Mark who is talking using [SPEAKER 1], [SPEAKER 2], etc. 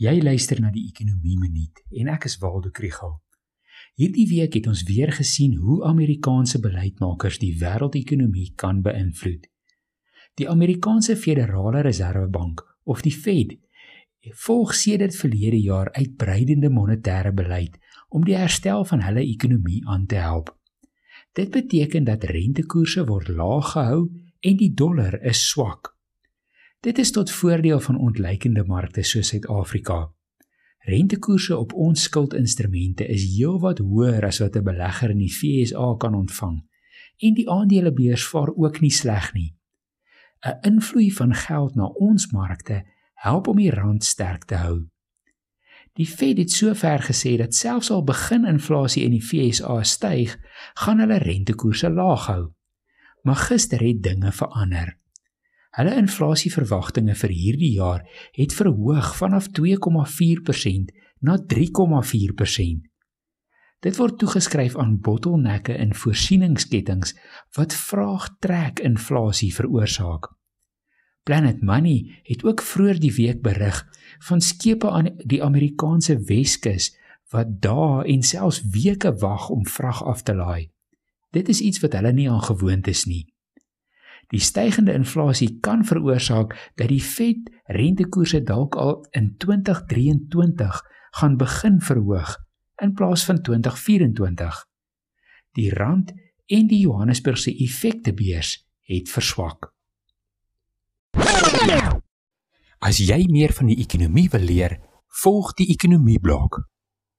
[SPEAKER 1] Jy luister na die Ekonomie Minuut en ek is Waldo Krugel. Hierdie week het ons weer gesien hoe Amerikaanse beleidsmakers die wêreldekonomie kan beïnvloed. Die Amerikaanse Federale Reservebank, of die Fed, volg sedert verlede jaar uitbreidende monetêre beleid om die herstel van hulle ekonomie aan te help. Dit beteken dat rentekoerse word laag gehou en die dollar is swak. Dit is tot voordeel van ontleikende markte soos Suid-Afrika. Rentekoerse op ons skuldinstrumente is heelwat hoër as wat 'n belegger in die FSA kan ontvang en die aandelebeurs vaar ook nie sleg nie. 'n Invloei van geld na ons markte help om die rand sterk te hou. Die Fed het sover gesê dat selfs al begin inflasie in die FSA styg, gaan hulle rentekoerse laag hou. Maar gister het dinge verander. Hulle inflasieverwagtinge vir hierdie jaar het verhoog vanaf 2,4% na 3,4%. Dit word toegeskryf aan bottelnekke in voorsieningskettinge wat vraagtrek inflasie veroorsaak. Planet Money het ook vroeër die week berig van skepe aan die Amerikaanse Weskus wat dae en selfs weke wag om vrag af te laai. Dit is iets wat hulle nie aan gewoond is nie. Die stygende inflasie kan veroorsaak dat die Fed rentekoerse dalk al in 2023 gaan begin verhoog in plaas van 2024. Die rand en die Johannesburgse effektebeurs het verswak.
[SPEAKER 2] As jy meer van die ekonomie wil leer, volg die ekonomie blok.